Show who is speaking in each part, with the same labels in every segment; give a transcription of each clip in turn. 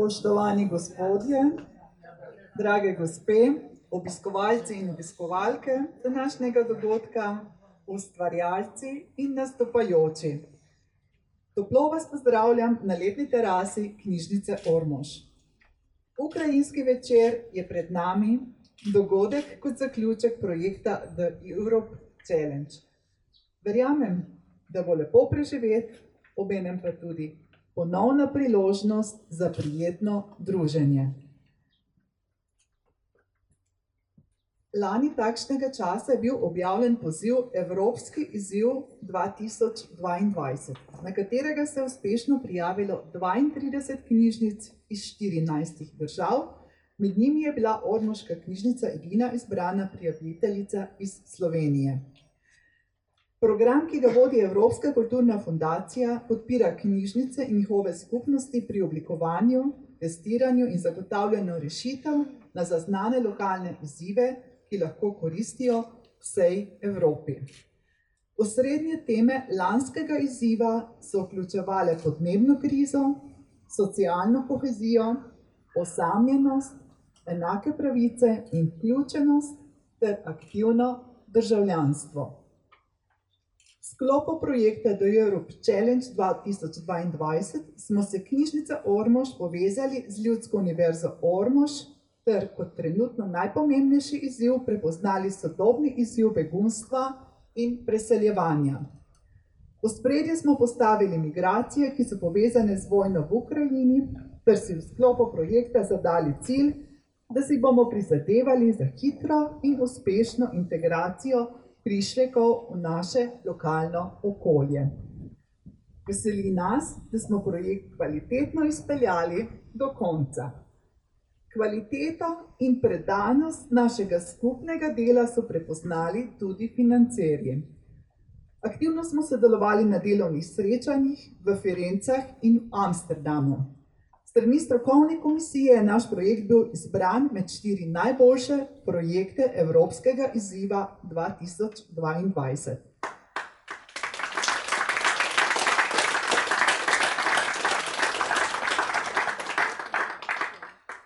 Speaker 1: Spoštovani gospodje, drage gospe, obiskovalci in obiskovalke današnjega dogodka, ustvarjalci in nastopajoči. Toplo vas pozdravljam na letni terasi knjižnice Ormož. Ukrajinski večer je pred nami, dogodek kot zaključek projekta The Europe Challenge. Verjamem, da bo lepo preživeti, obenem pa tudi ponovna priložnost za prijetno druženje. Lani takšnega časa je bil objavljen poziv Evropski izziv dva tisoč dvaindvajset, na katerega se je uspešno prijavilo dvaintrideset knjižnic iz štirinajstih držav, med njimi je bila ormoška knjižnica edina izbrana prijaviteljica iz Slovenije. Program, ki ga vodi Evropska kulturna fundacija, podpira knjižnice in njihove skupnosti pri oblikovanju, testiranju in zagotavljanju rešitev na zaznane lokalne izzive, ki lahko koristijo vsej Evropi. Osrednje teme lanskega izziva so vključevale podnebno krizo, socialno kohezijo, osamljenost, enake pravice in vključenost ter aktivno državljanstvo. Sklopu projekta The Europe Challenge dva tisoč dvaindvajset smo se Knjižnica Ormož povezali z Ljudsko univerzo Ormož ter kot trenutno najpomembnejši izziv prepoznali sodobni izziv begunstva in preseljevanja. V ospredje smo postavili migracije, ki so povezane z vojno v Ukrajini, ter si v sklopu projekta zadali cilj, da si bomo prizadevali za hitro in uspešno integracijo prišlekov v naše lokalno okolje. Veseli nas, da smo projekt kvalitetno izpeljali do konca. Kvaliteto in predanost našega skupnega dela so prepoznali tudi financerji. Aktivno smo sodelovali na delovnih srečanjih v Firencah in v Amsterdamu. Strani strokovne komisije je naš projekt bil izbran med štiri najboljše projekte Evropskega izziva dva tisoč dvaindvajset.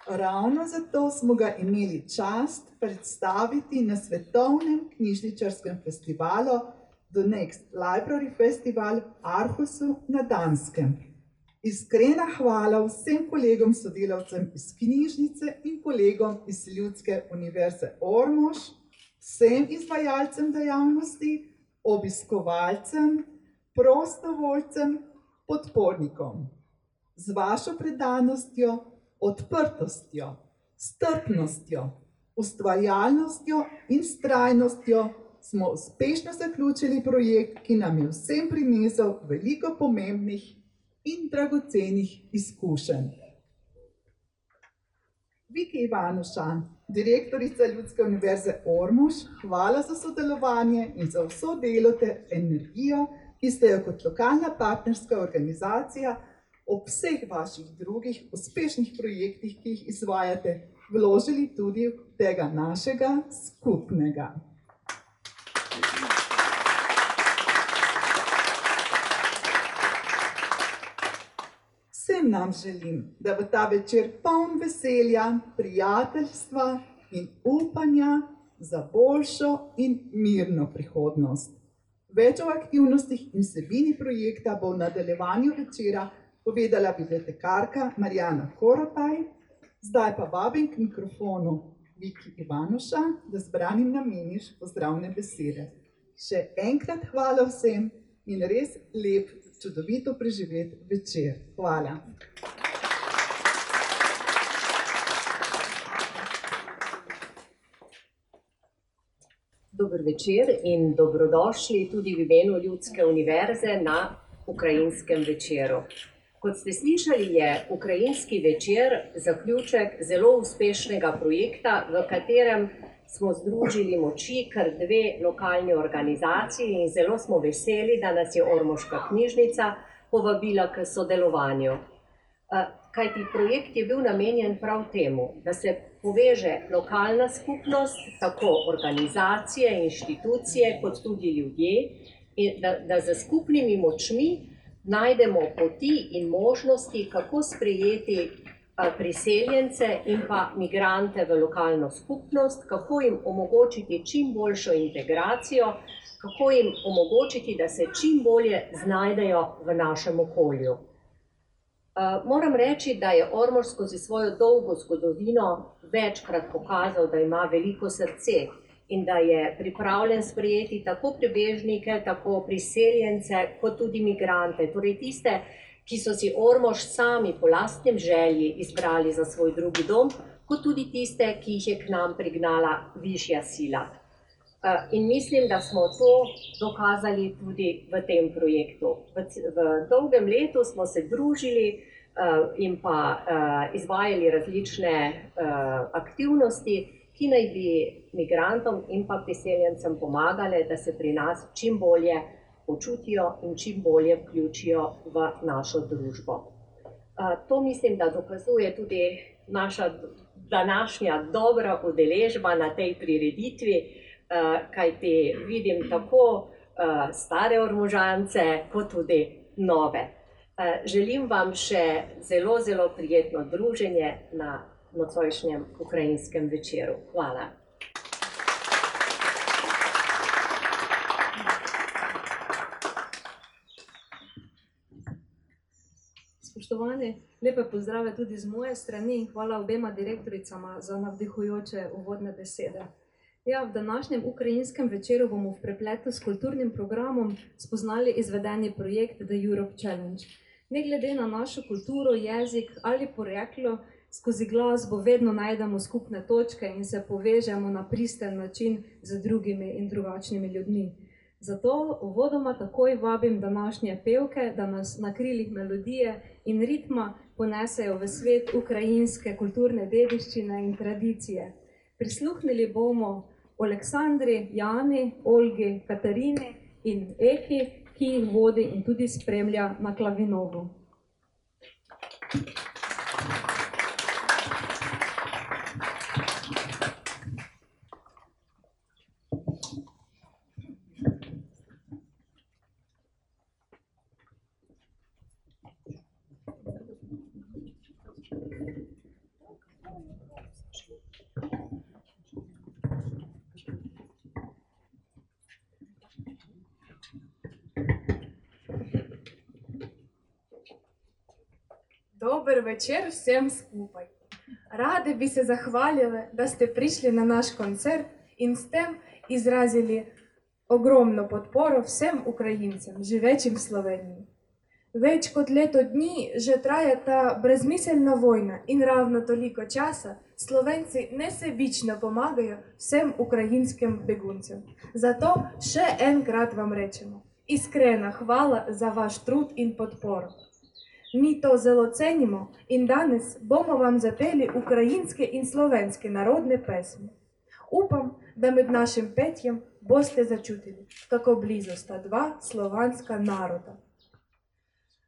Speaker 1: Ravno zato smo ga imeli čast predstaviti na svetovnem knjižničarskem festivalu The Next Library Festival v Aarhusu na Danskem. Iskrena hvala vsem kolegom sodelavcem iz knjižnice in kolegom iz Ljudske univerze Ormož, vsem izvajalcem dejavnosti, obiskovalcem, prostovoljcem, podpornikom. Z vašo predanostjo, odprtostjo, strpnostjo, ustvarjalnostjo in vztrajnostjo smo uspešno zaključili projekt, ki nam je vsem prinesel veliko pomembnih in dragocenih izkušenj. Viki Ivanuša, direktorica Ljudske univerze Ormož, hvala za sodelovanje in za vso delo ter energijo, ki ste jo kot lokalna partnerska organizacija ob vseh vaših drugih uspešnih projektih, ki jih izvajate, vložili tudi v tega našega skupnega. Vsem nam želim, da bo ta večer poln veselja, prijateljstva in upanja za boljšo in mirno prihodnost. Več o aktivnostih in vsebini projekta bo v nadaljevanju večera povedala bibliotekarka Marjana Koropaj, zdaj pa vabim k mikrofonu Viki Ivanuša, da zbranim nameniš pozdravne besede. Še enkrat hvala vsem in res lep, čudovito preživet večer. Hvala.
Speaker 2: Dober večer in dobrodošli tudi v imenu Ljudske univerze na ukrajinskem večeru. Kot ste slišali, je ukrajinski večer zaključek zelo uspešnega projekta, v katerem smo združili moči kar dve lokalni organizaciji in zelo smo veseli, da nas je ormoška knjižnica povabila k sodelovanju. kajti projekt je bil namenjen prav temu, da se poveže lokalna skupnost, tako organizacije, inštitucije kot tudi ljudje, in da, da s skupnimi močmi najdemo poti in možnosti, kako sprejeti eh, priseljence in pa migrante v lokalno skupnost, kako jim omogočiti čim boljšo integracijo, kako jim omogočiti, da se čim bolje znajdejo v našem okolju. Uh, moram reči, da je Ormož skozi svojo dolgo zgodovino večkrat pokazal, da ima veliko srce in da je pripravljen sprejeti tako prebežnike, tako priseljence, kot tudi migrante, torej tiste, ki so si Ormož sami po lastnem želji izbrali za svoj drugi dom, kot tudi tiste, ki jih je k nam prignala višja sila. In mislim, da smo to dokazali tudi v tem projektu. V, v dolgem letu smo se družili in pa izvajali različne aktivnosti, ki naj bi migrantom in pa priseljencem pomagale, da se pri nas čim bolje počutijo in čim bolje vključijo v našo družbo. To mislim, da dokazuje tudi naša današnja dobra udeležba na tej prireditvi, kajti vidim tako stare ormožance, kot tudi nove. Želim vam še zelo, zelo prijetno druženje na nocojšnjem ukrajinskem večeru. Hvala.
Speaker 3: Spoštovani, lepe pozdrave tudi z moje strani in hvala obema direktoricama za navdihujoče uvodne besede. Ja, v današnjem ukrajinskem večeru bomo v prepletu s kulturnim programom spoznali izvedeni projekt The Europe Challenge. Ne glede na našo kulturo, jezik ali poreklo, skozi glasbo vedno najdemo skupne točke in se povežemo na pristen način z drugimi in drugačnimi ljudmi. Zato uvodoma takoj vabim današnje pevke, da nas na krilih melodije in ritma ponesejo v svet ukrajinske kulturne dediščine in tradicije. Prisluhnili bomo Aleksandri, Jani, Olgi, Katarini in Eki, ki jih vodi in tudi spremlja na klavinovu.
Speaker 4: Dober večer Добрый вечер всем скупой. Рады би се захвалили, да сте прийшли на наш концерт и с тем огромну подпору всім українцям, живечим в Словенії. Веч кот дні же трає та безмісельна війна і нравно толіко часа словенці несебічно помагає всім українським бігунцям. Зато ще енкрат вам речемо. Іскрена хвала за ваш труд і подпору. Мі то зелоценімо, інданес, бомо вам зателі українське і словенське народне песмо. Упам, да мед нашим пет'ям босте зачутили, како близоста два слованська народа.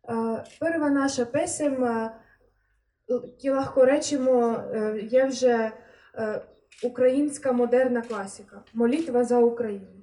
Speaker 4: Е, перва наша
Speaker 5: песем, е, легко речимо, е, є вже українська модерна класіка, молітва за Україну.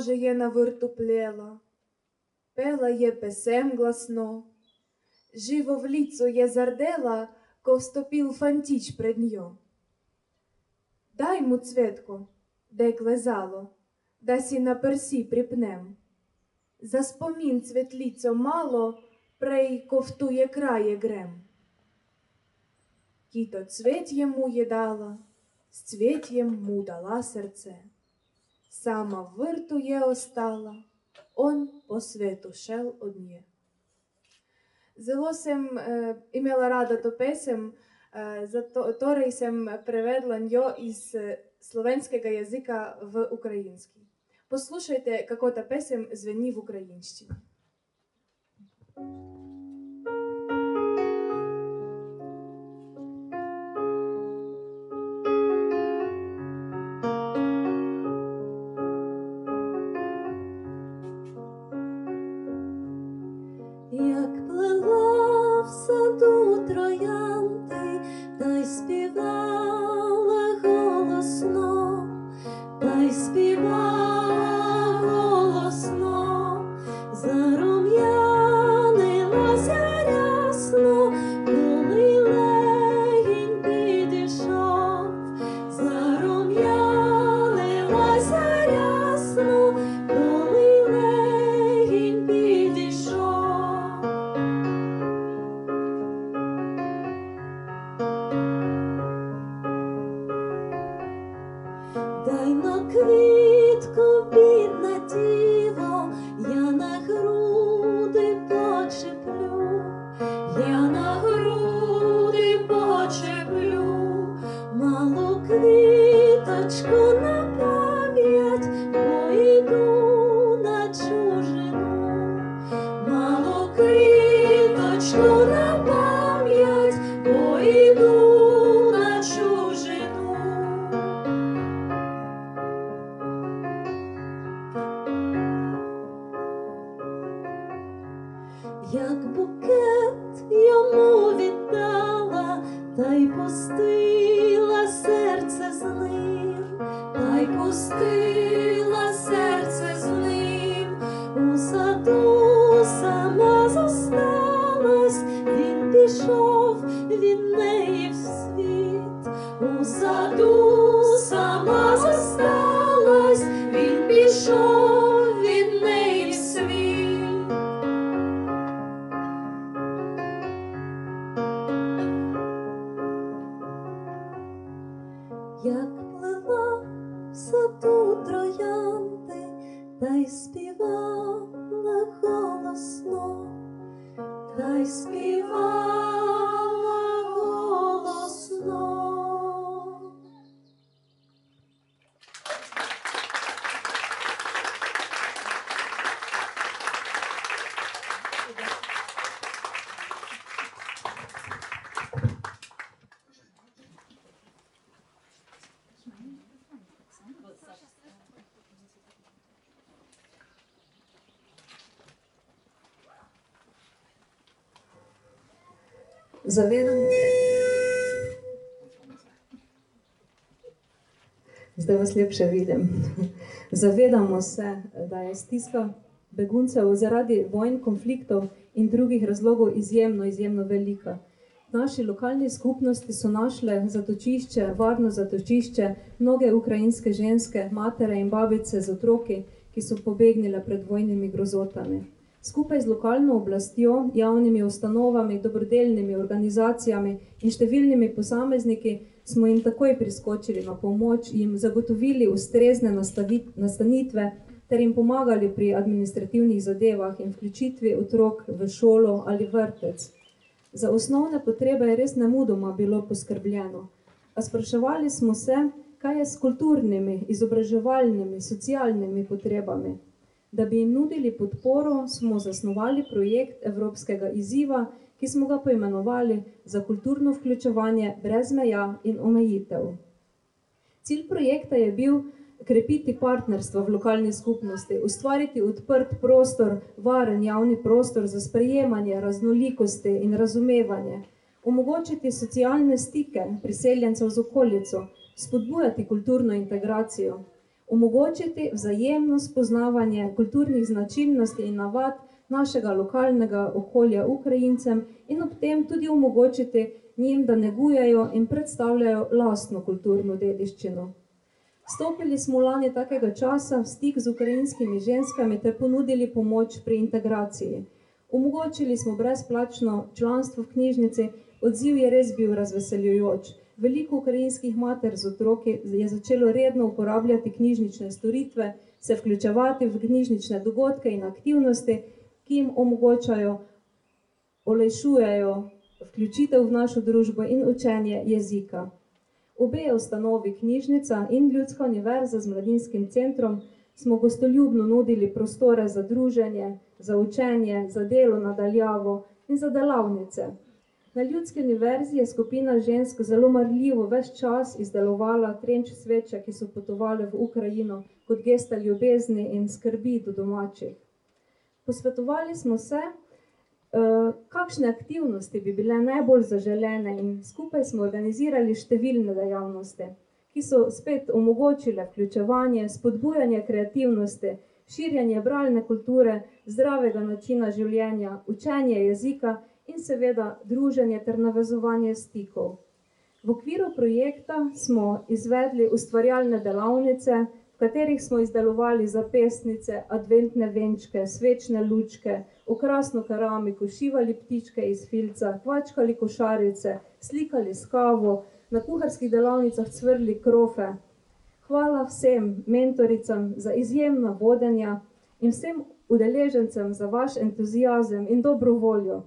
Speaker 6: Божа є навиртуплела, пела є песем гласно, живо в ліцо є зардела, Ковстопіл фантіч пред ньо. Дай му цветко, де клезало, да сі на персі припнем. За спомін цветліцо мало, прей ковтує крає грем. Кіто цвет йому їдала, з цвет'єм му дала серце. Sama je ostala, on po svetu šel od nje. Zelo sem uh, imela rada to pesem, uh, zato, torej sem prevedla njo iz uh, slovenskega jezika v ukrajinski. Poslušajte, kako ta pesem zveni v ukrajinščini.
Speaker 3: Zavedam. Zdaj vas lepše vidim. Zavedamo se, da je stiska beguncev zaradi vojn, konfliktov in drugih razlogov izjemno, izjemno velika. Naši lokalni skupnosti so našle zatočišče, varno zatočišče, mnoge ukrajinske ženske, matere in babice z otroki, ki so pobegnile pred vojnimi grozotami. Skupaj z lokalno oblastjo, javnimi ustanovami, dobrodelnimi organizacijami in številnimi posamezniki smo jim takoj priskočili na pomoč, jim zagotovili ustrezne nastanitve ter jim pomagali pri administrativnih zadevah in vključitvi otrok v šolo ali vrtec. Za osnovne potrebe je res nemudoma bilo poskrbljeno. A spraševali smo se, kaj je s kulturnimi, izobraževalnimi, socialnimi potrebami. Da bi jim nudili podporo, smo zasnovali projekt Evropskega izziva, ki smo ga poimenovali za kulturno vključevanje brez meja in omejitev. Cilj projekta je bil krepiti partnerstva v lokalni skupnosti, ustvariti odprt prostor, varen javni prostor za sprejemanje raznolikosti in razumevanje, omogočiti socialne stike priseljencev z okolico, spodbujati kulturno integracijo, omogočiti vzajemno spoznavanje kulturnih značilnosti in navad našega lokalnega okolja Ukrajincem in ob tem tudi omogočiti njim, da negujejo in predstavljajo lastno kulturno dediščino. Stopili smo lani takega časa v stik z ukrajinskimi ženskami ter ponudili pomoč pri integraciji. Omogočili smo brezplačno članstvo v knjižnici, odziv je res bil razveseljujoč. Veliko ukrajinskih mater z otroki je začelo redno uporabljati knjižnične storitve, se vključevati v knjižnične dogodke in aktivnosti, ki jim omogočajo, olajšujejo vključitev v našo družbo in učenje jezika. Obe ustanovi, knjižnica in Ljudska univerza z mladinskim centrom, smo gostoljubno nudili prostore za druženje, za učenje, za delo nadaljavo in za delavnice. Na Ljudski univerzi je skupina žensk zelo marljivo ves čas izdelovala trenč sveče, ki so potovale v Ukrajino kot gesta ljubezni in skrbi do domačih. Posvetovali smo se, eh, kakšne aktivnosti bi bile najbolj zaželene in skupaj smo organizirali številne dejavnosti, ki so spet omogočile vključevanje, spodbujanje kreativnosti, širjenje bralne kulture, zdravega načina življenja, učenje jezika in seveda druženje ter navezovanje stikov. V okviru projekta smo izvedli ustvarjalne delavnice, v katerih smo izdelovali zapestnice, adventne venčke, svečne lučke, okrasno keramiko, šivali ptičke iz filca, kvačkali košarice, slikali s kavo, na kuharskih delavnicah cvrli krofe. Hvala vsem mentoricam za izjemna vodenja in vsem udeležencem za vaš entuziazem in dobro voljo.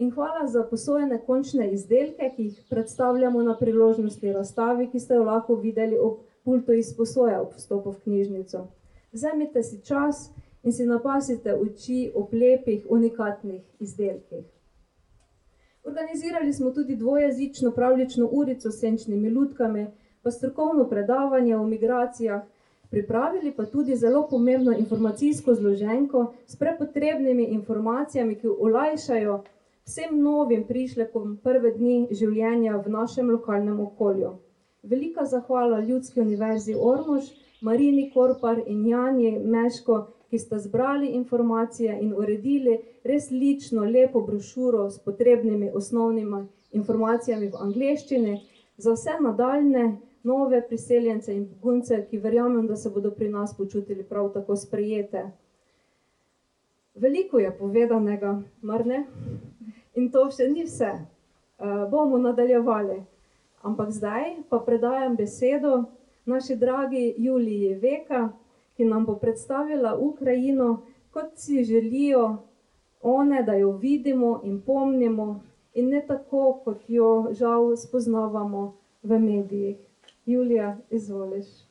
Speaker 3: In hvala za posojene končne izdelke, ki jih predstavljamo na priložnosti razstavi, ki ste jo lahko videli ob pultu izposoja ob vstopu v knjižnico. Vzemite si čas in si napasite oči ob lepih, unikatnih izdelkih. Organizirali smo tudi dvojezično pravlično urico s senčnimi lutkami, pa strokovno predavanje o migracijah, pripravili pa tudi zelo pomembno informacijsko zloženko s prepotrebnimi informacijami, ki olajšajo vsem novim prišlekom prve dni življenja v našem lokalnem okolju. Velika zahvala Ljudski univerzi Ormož, Marini Korpar in Jani Meško, ki sta zbrali informacije in uredili res lično, lepo brošuro s potrebnimi osnovnimi informacijami v angleščini za vse nadaljne nove priseljence in begunce, ki verjamem, da se bodo pri nas počutili prav tako sprejete. Veliko je povedanega, mar ne? In to še ni vse. Uh, bomo nadaljevali. Ampak zdaj pa predajam besedo naši dragi Juliji Veka, ki nam bo predstavila Ukrajino, kot si želijo one, da jo vidimo in pomnimo, in ne tako, kot jo žal spoznavamo v medijih. Julija, izvoliš.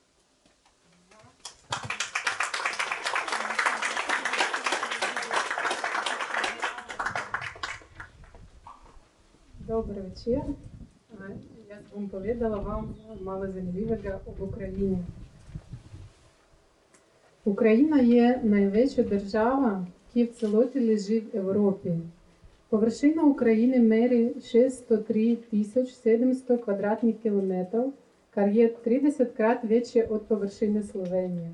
Speaker 7: Добрий вечір. Е, я вам повідала вам мало Львівеля об Україні. Україна є найвища держава, яка в цілоті лежить в Європі. Повершина України мері 603 700 квадратних кілометрів, кар є 30 крат вище від повершини Словенії.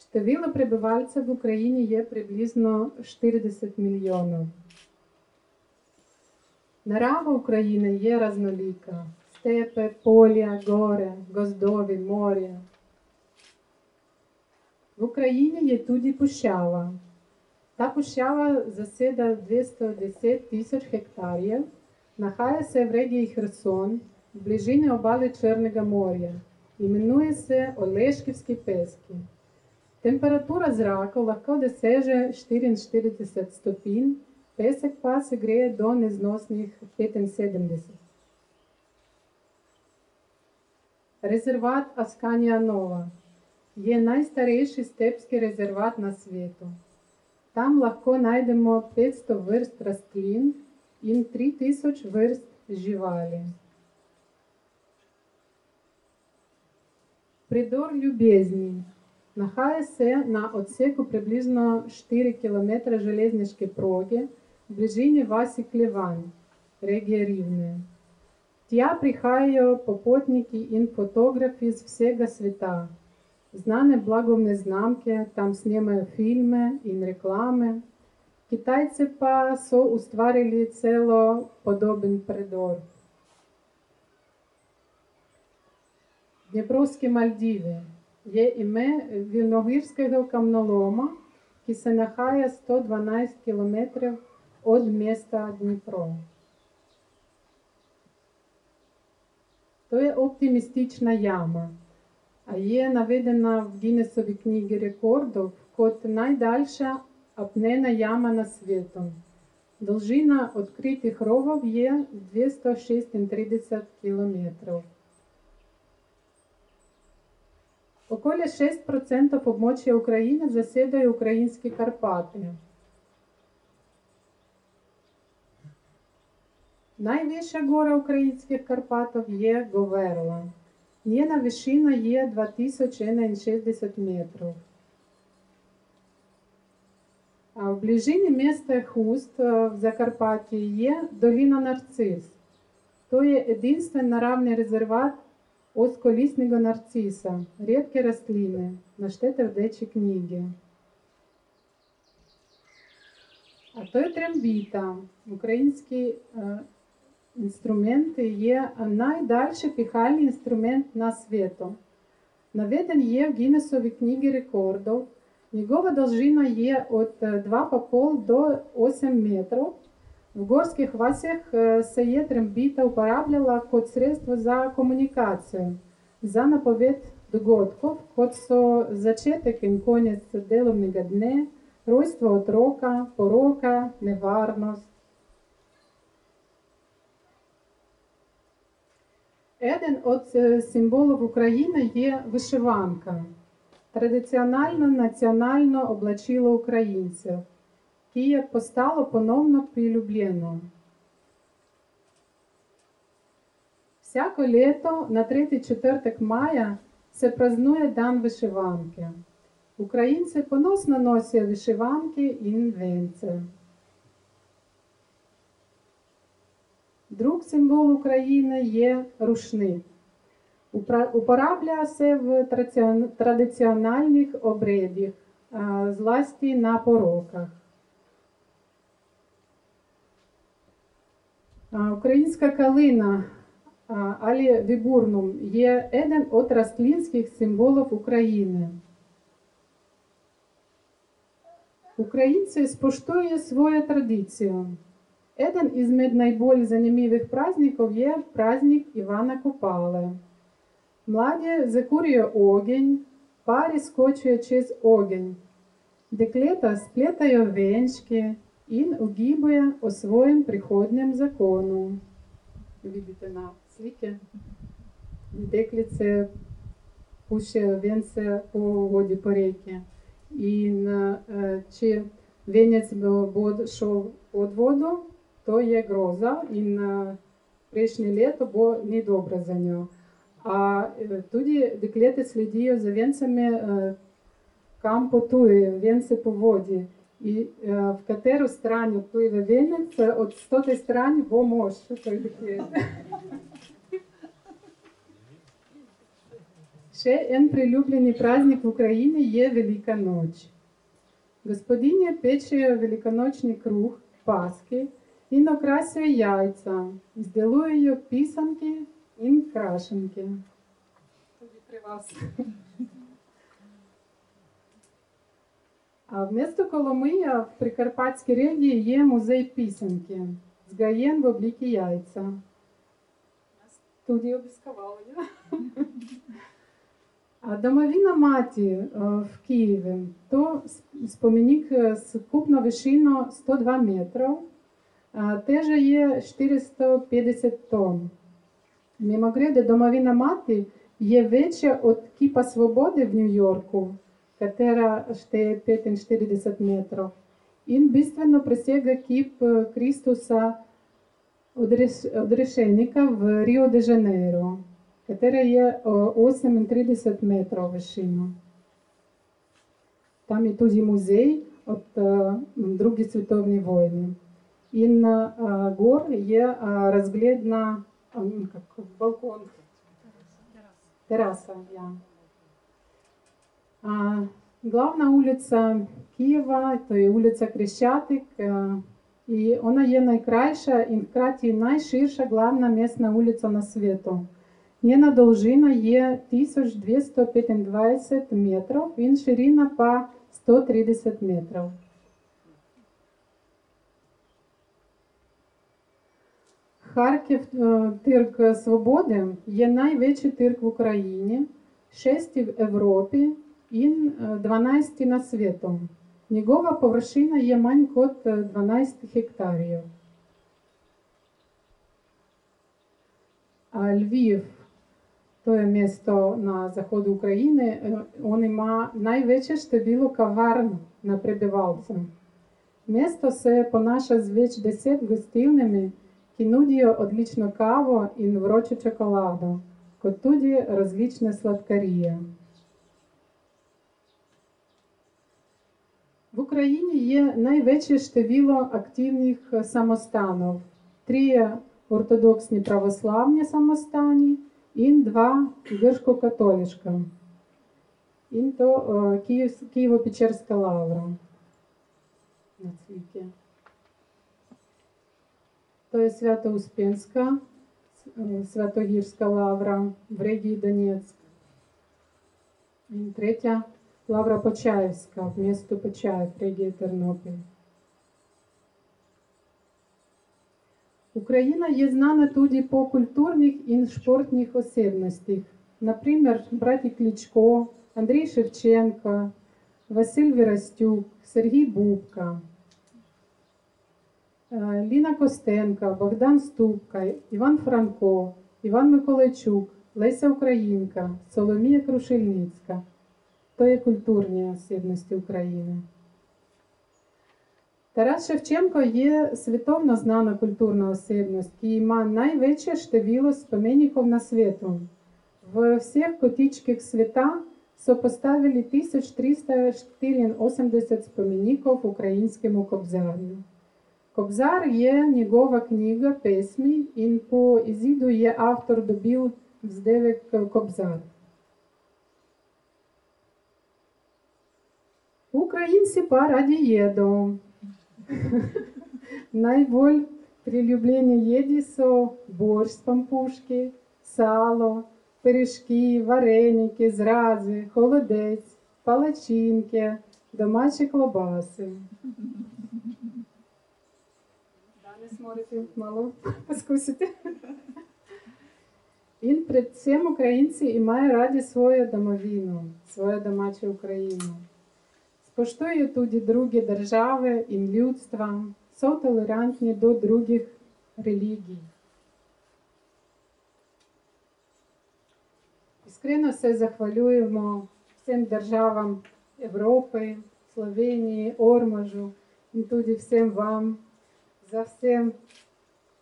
Speaker 7: Штавіла прибивальців в Україні є приблизно 40 мільйонів. Narava Ukrajine je raznolika, stepe, polja, gore, gozdovi, morje. V Ukrajini je tudi puščava. Ta puščava zaseda 210 tisoč hektarjev, nahaja se v regiji Hrson, v bližini obale Črnega morja. Imenuje se Oleškivski peski. Temperatura zraka lahko doseže 44 stopinj, Pesek pas gre do neznosnih 75. Резерват Асканія-Нова є е найстаріший степський резерват на світу. Там легко знайдемо 500 вирст растлін і 3000 вирст жівалі. Придор Любезні нахає се на отсеку приблизно 4 км железнички проги ближині Васі Клівань, регія Рівне. Я прихаю попотники ин фотографи з всега света. Знане благовне знамки, там снимаю фільми ін реклами. Китайці па со устварили цело подобен придор. Дніпровські Мальдіви є іме вільногірського камнолома, який се нахає 112 кілометрів от места Дніпро. То є оптимістична яма, а є наведена в Гіннесовій книгі рекордів код найдальша апнена яма на світу. Довжина відкритих ровів є 206,30 км. Околі 6% обмочі України засідає українські Карпати. Найвища гора українських Карпатів є Говерла. Її вишина є 2060 метрів. А в ближині міста Хуст е, в Закарпатті є Доліна Нарцис. То є єдиний наравний резерват осколісного нарциса, рідкі рослини, наштете в дечі книги. А то є трембіта, український е, інструменти є е найдальший піхальний інструмент на світу. Наведен є в Гіннесовій книгі рекордів. Його довжина є е, від 2,5 до 8 метрів. В горських васях се є трембіта употребляла код средство за комунікацію, за наповідь догодків, код со зачеток і конець деловнega дне, ройство от рока, порока, неварність. Один від е, символів України є вишиванка. Традиціонально національно облачила українця, Київ постало поновно прилюблено. Всяко літо на 3-4 мая це празнує дан вишиванки. Українці поносно носять вишиванки і інвенції. Друг символ України є рушник. Упорабляє се в традиціональних обрядах з власті на пороках. Українська калина Алі Вібурнум є один з рослинських символів України. Українці споштують свою традицію. Один із найбільш zanimivih праздників є праздник Івана Купали. Младі закурює огінь, парі скочує через огінь. Деклета сплетає венчки і угибує о своїм приходнім закону. Видите на сліки? Деклице пуще венце по воді по реки. І на, чи венець шов под воду, то є гроза, і на прийшнє літо, бо недобре за нього. А е, тоді деклети слідію за венцями е, кам потує, венці по воді. І е, в катеру страні пливе вінець, от з тої страні, бо може, той деклет. Ще один прилюблений праздник в Україні є Велика Ноч. Господиня пече великоночний круг Пасхи, і окрасює яйця, зділує пісанки і крашенки. Тоді при вас. А в місто Коломия в Прикарпатській регії є музей пісенки з гаєн в обліки яйця. Тут я обіскавала я. А домовина маті е, в Києві то споменік е, з купно вишину 102 метрів. теж є 450 тонн. Мимогреде, домовина мати є вече від Кіпа Свободи в Нью-Йорку, яка ще 45 метрів. Він бистренно присяга кіп Крістуса Одрешенника в Ріо-де-Жанейро, яка є 38 метрів вишину. Там і тоді музей від Другої світової війни. In uh, gor je uh, razgled na um, balkon. Terasa, ja. А, главна улиця Києва то є вулиця Крещатик, е, і вона є найкраща і вкраті найширша главна місна вулиця на світу. Njena довжина є 1225 метрів, і ширина по 130 метрів. Харків е, Тирк Свободи є найвищий тирк в Україні, шестий в Європі і е, 12 на світу. Нігова повершина є мань код 12 гектарів. А Львів, то є місто на заходу України, е, він має найвище штабіло каварн на прибивалці. Місто се понаша з віч 10 гостильними, Кинудію одлічно каву і врочу чоколаду, котуді розвічне сладкарія. В Україні є найвече штевіло активних самостанов: три ортодоксні православні самостані і два гіршко-католішка. Інто е, Києво-Печерська лавра. На. То є Свято-Успенська, е, Святогірська лавра в Регії Донецьк. І третя лавра Почаївська в місто Почаїв, Регія Тернопіль. Україна є знана тоді по культурних і спортних осібностях. Наприклад, браті Кличко, Андрій Шевченко, Василь Вірастюк, Сергій Бубка, Ліна Костенка, Богдан Ступка, Іван Франко, Іван Миколайчук, Леся Українка, Соломія Крушельницька. То є культурні осібності України. Тарас Шевченко є світовно знана культурна осібність, і має найвищее штавіло споменників на світу. В всіх кутичках світа сопоставили 1384 споменників українському кобзарю. Кобзар є njegova книга песні, і по ізіду є автор добив вздевик Кобзар. Українці па раді їду. Найболь прилюблені їді со борщ з пампушки, сало, пиріжки, вареники, зрази, холодець, палачинки, домашні клобаси. Можете мало поскусити. Він при цим українці і має раді свою домовину, свою домачу Україну. Споштує туди другі держави і людства, со толерантні до других релігій. Іскрено все захвалюємо всім державам Європи, Словенії, Ормажу і туди всім вам за все,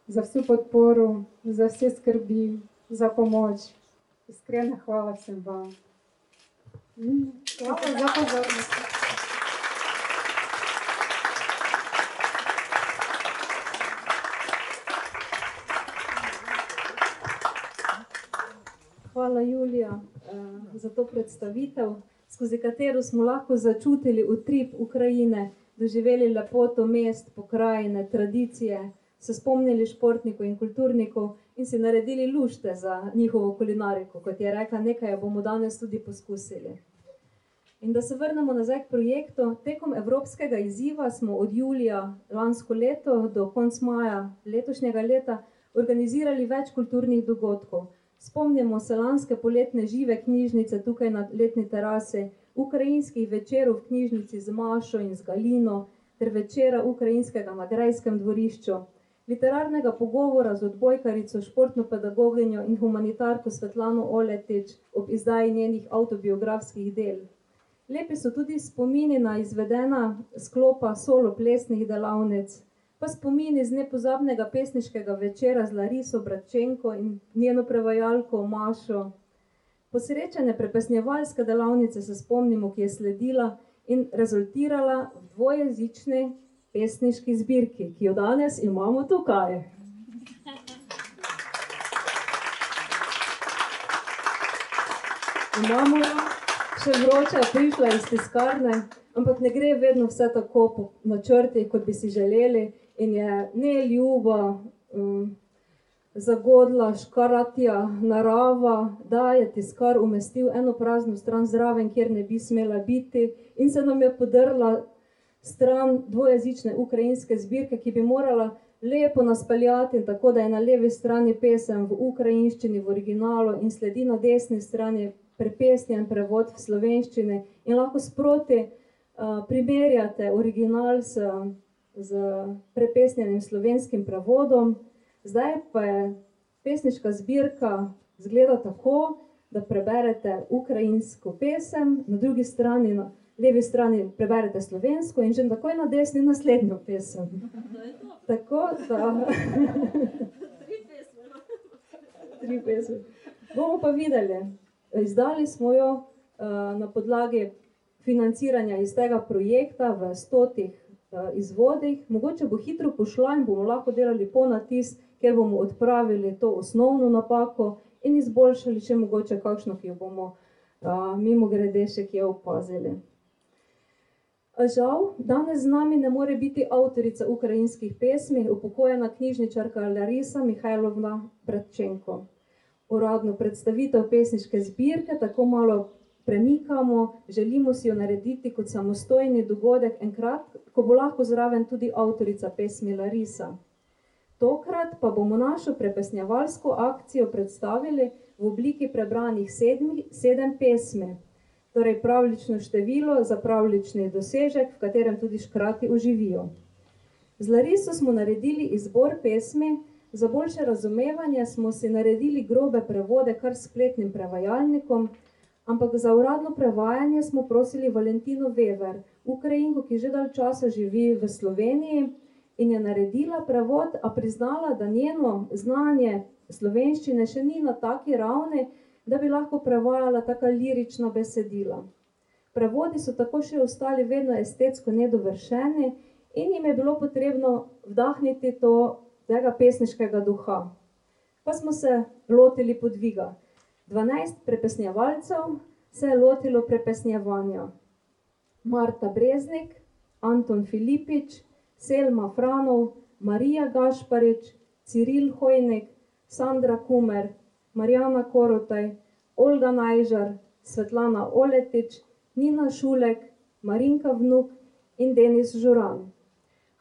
Speaker 7: за всю подпору, за все скорби, за помощь. Искренне хвала всім вам. Хвала за позорность.
Speaker 3: Hvala Julija za to predstavitev, skozi katero smo lahko začutili utrip Ukrajine doživeli lepoto mest, pokrajine, tradicije, se spomnili športnikov in kulturnikov in si naredili lušte za njihovo kulinariko. Kot je rekla, nekaj bomo danes tudi poskusili. In da se vrnemo nazaj k projektu. Tekom evropskega izziva smo od julija lansko leto do konca maja letošnjega leta organizirali več kulturnih dogodkov. Spomnimo se lanske poletne žive knjižnice tukaj na letni terasi, ukrajinskih večerov v knjižnici z Mašo in z Galino, ter večera ukrajinskega na Grajskem dvorišču, literarnega pogovora z odbojkarico, športno pedagoginjo in humanitarko Svetlano Oletič ob izdaji njenih avtobiografskih del. Lepi so tudi spomini na izvedena sklopa solo plesnih delavnic, pa spomini z nepozabnega pesniškega večera z Lariso Bratčenko in njeno prevajalko Mašo. Posrečene prepesnjevalske delavnice se spomnimo, ki je sledila in rezultirala v dvojezični pesniški zbirki, ki jo danes imamo tukaj. Imamo jo še vroča prišla iz tiskarne, ampak ne gre vedno vse tako po načrtih, kot bi si želeli. In je neljuba, um, zagodla, škaratja narava, da je tiskar umestil eno prazno stran zraven, kjer ne bi smela biti, in se nam je podrla stran dvojezične ukrajinske zbirke, ki bi morala lepo nas peljati, tako da je na levi strani pesem v ukrajinščini, v originalu, in sledi na desni strani prepesnjen prevod v slovenščini, in lahko sproti uh, primerjate original s, z prepesnjenim slovenskim prevodom. Zdaj pa je pesniška zbirka zgleda tako, da preberete ukrajinsko pesem, na drugi strani, na levi strani preberete slovensko in že takoj na desni naslednjo pesem. Tako da. Tri pesmi. Bomo pa videli. Izdali smo jo uh, na podlagi financiranja iz tega projekta v stotih uh, izvodih. Mogoče bo hitro pošla in bomo lahko delali ponatis, ker bomo odpravili to osnovno napako in izboljšali še mogoče kakšno, ki jo bomo mimo grede še kje opazili. Žal, danes z nami ne more biti avtorica ukrajinskih pesmi, upokojena knjižničarka Larisa Mihajlovna Bratčenko. Uradno predstavitev pesniške zbirke tako malo premikamo, želimo si jo narediti kot samostojni dogodek enkrat, ko bo lahko zraven tudi avtorica pesmi Larisa. Tokrat pa bomo našo prepesnjevalsko akcijo predstavili v obliki prebranih sedmi, sedem pesmi, torej pravlično število za pravlični dosežek, v katerem tudi škrati uživijo. Z Lariso smo naredili izbor pesmi, za boljše razumevanje smo si naredili grobe prevode kar spletnim prevajalnikom, ampak za uradno prevajanje smo prosili Valentino Wever, Ukrajinko, ki že dalj časa živi v Sloveniji in je naredila prevod, a priznala, da njeno znanje slovenščine še ni na taki ravni, da bi lahko prevajala taka lirična besedila. Prevodi so tako še ostali vedno estetsko nedovršeni in jim je bilo potrebno vdahniti to, tega pesniškega duha. Pa smo se lotili podviga. 12 prepesnjevalcev se je lotilo prepesnjevanja. Marta Breznik, Anton Filipič, Selma Franov, Marija Gašparič, Ciril Hojnik, Sandra Kumer, Marjana Korotaj, Olga Najžar, Svetlana Oletič, Nina Šulek, Marinka Vnuk in Denis Žuran.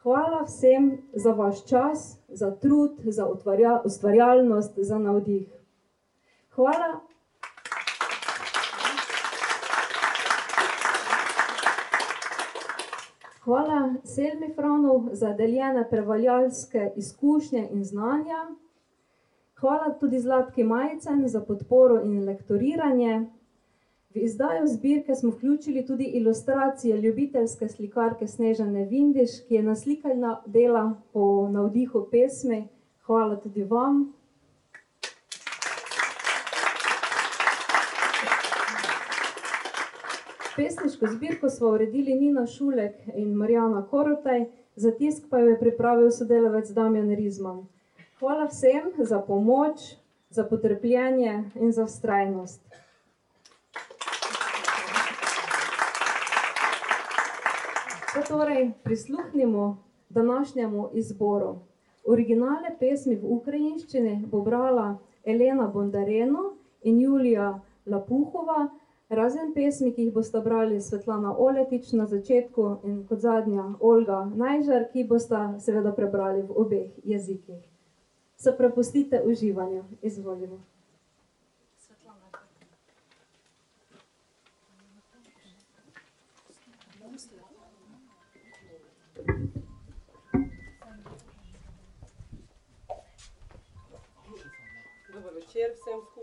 Speaker 3: Hvala vsem za vaš čas, za trud, za ustvarjalnost, za navdih. Hvala. Hvala Selmi Franov za deljene prevajalske izkušnje in znanja. Hvala tudi Zlatki Majcen za podporo in lektoriranje. V izdajo zbirke smo vključili tudi ilustracije ljubiteljske slikarke Snežane Vindiš, ki je naslikala dela po navdihu pesmi. Hvala tudi vam. Pesniško zbirko smo uredili Nina Šulek in Marjana Korotaj, za tisk pa jo je pripravil sodelavec Damjan Rizman. Hvala vsem za pomoč, za potrpljenje in za vztrajnost. Pa torej prisluhnimo današnjemu izboru. Originale pesmi v ukrajinščini bo brala Elena Bondareno in Julija Lapuhova, razen pesmi, ki jih boste brali Svetlana Oletič na začetku in kot zadnja Olga Najžar, ki boste seveda prebrali v obeh jezikih. Se prepustite uživanju. Izvolimo.
Speaker 8: Dober večer vsem skupaj.